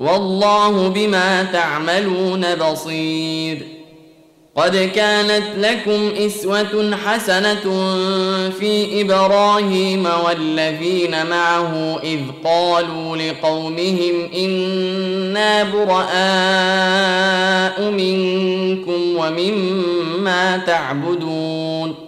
والله بما تعملون بصير. قد كانت لكم إسوة حسنة في إبراهيم والذين معه إذ قالوا لقومهم إنا براء منكم ومما تعبدون.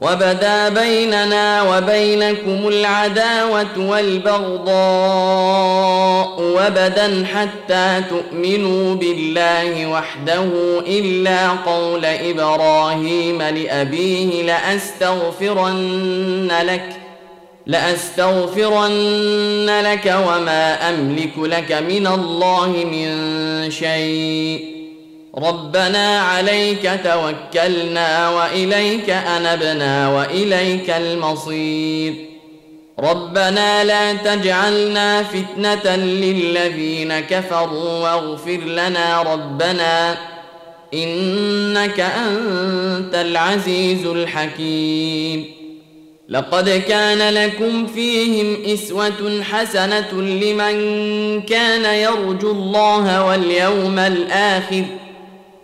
وبدا بيننا وبينكم العداوة والبغضاء وبدا حتى تؤمنوا بالله وحده إلا قول إبراهيم لأبيه لأستغفرن لك لأستغفرن لك وما أملك لك من الله من شيء. ربنا عليك توكلنا وإليك أنبنا وإليك المصير. ربنا لا تجعلنا فتنة للذين كفروا واغفر لنا ربنا إنك أنت العزيز الحكيم. لقد كان لكم فيهم إسوة حسنة لمن كان يرجو الله واليوم الآخر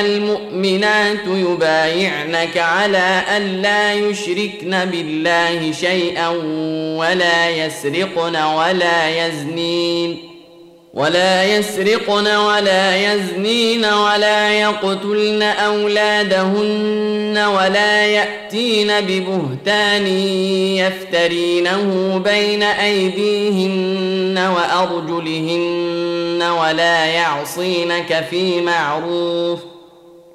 المؤمنات يبايعنك على أن لا يشركن بالله شيئا ولا يسرقن ولا يزنين ولا يسرقن ولا يزنين ولا يقتلن أولادهن ولا يأتين ببهتان يفترينه بين أيديهن وأرجلهن ولا يعصينك في معروف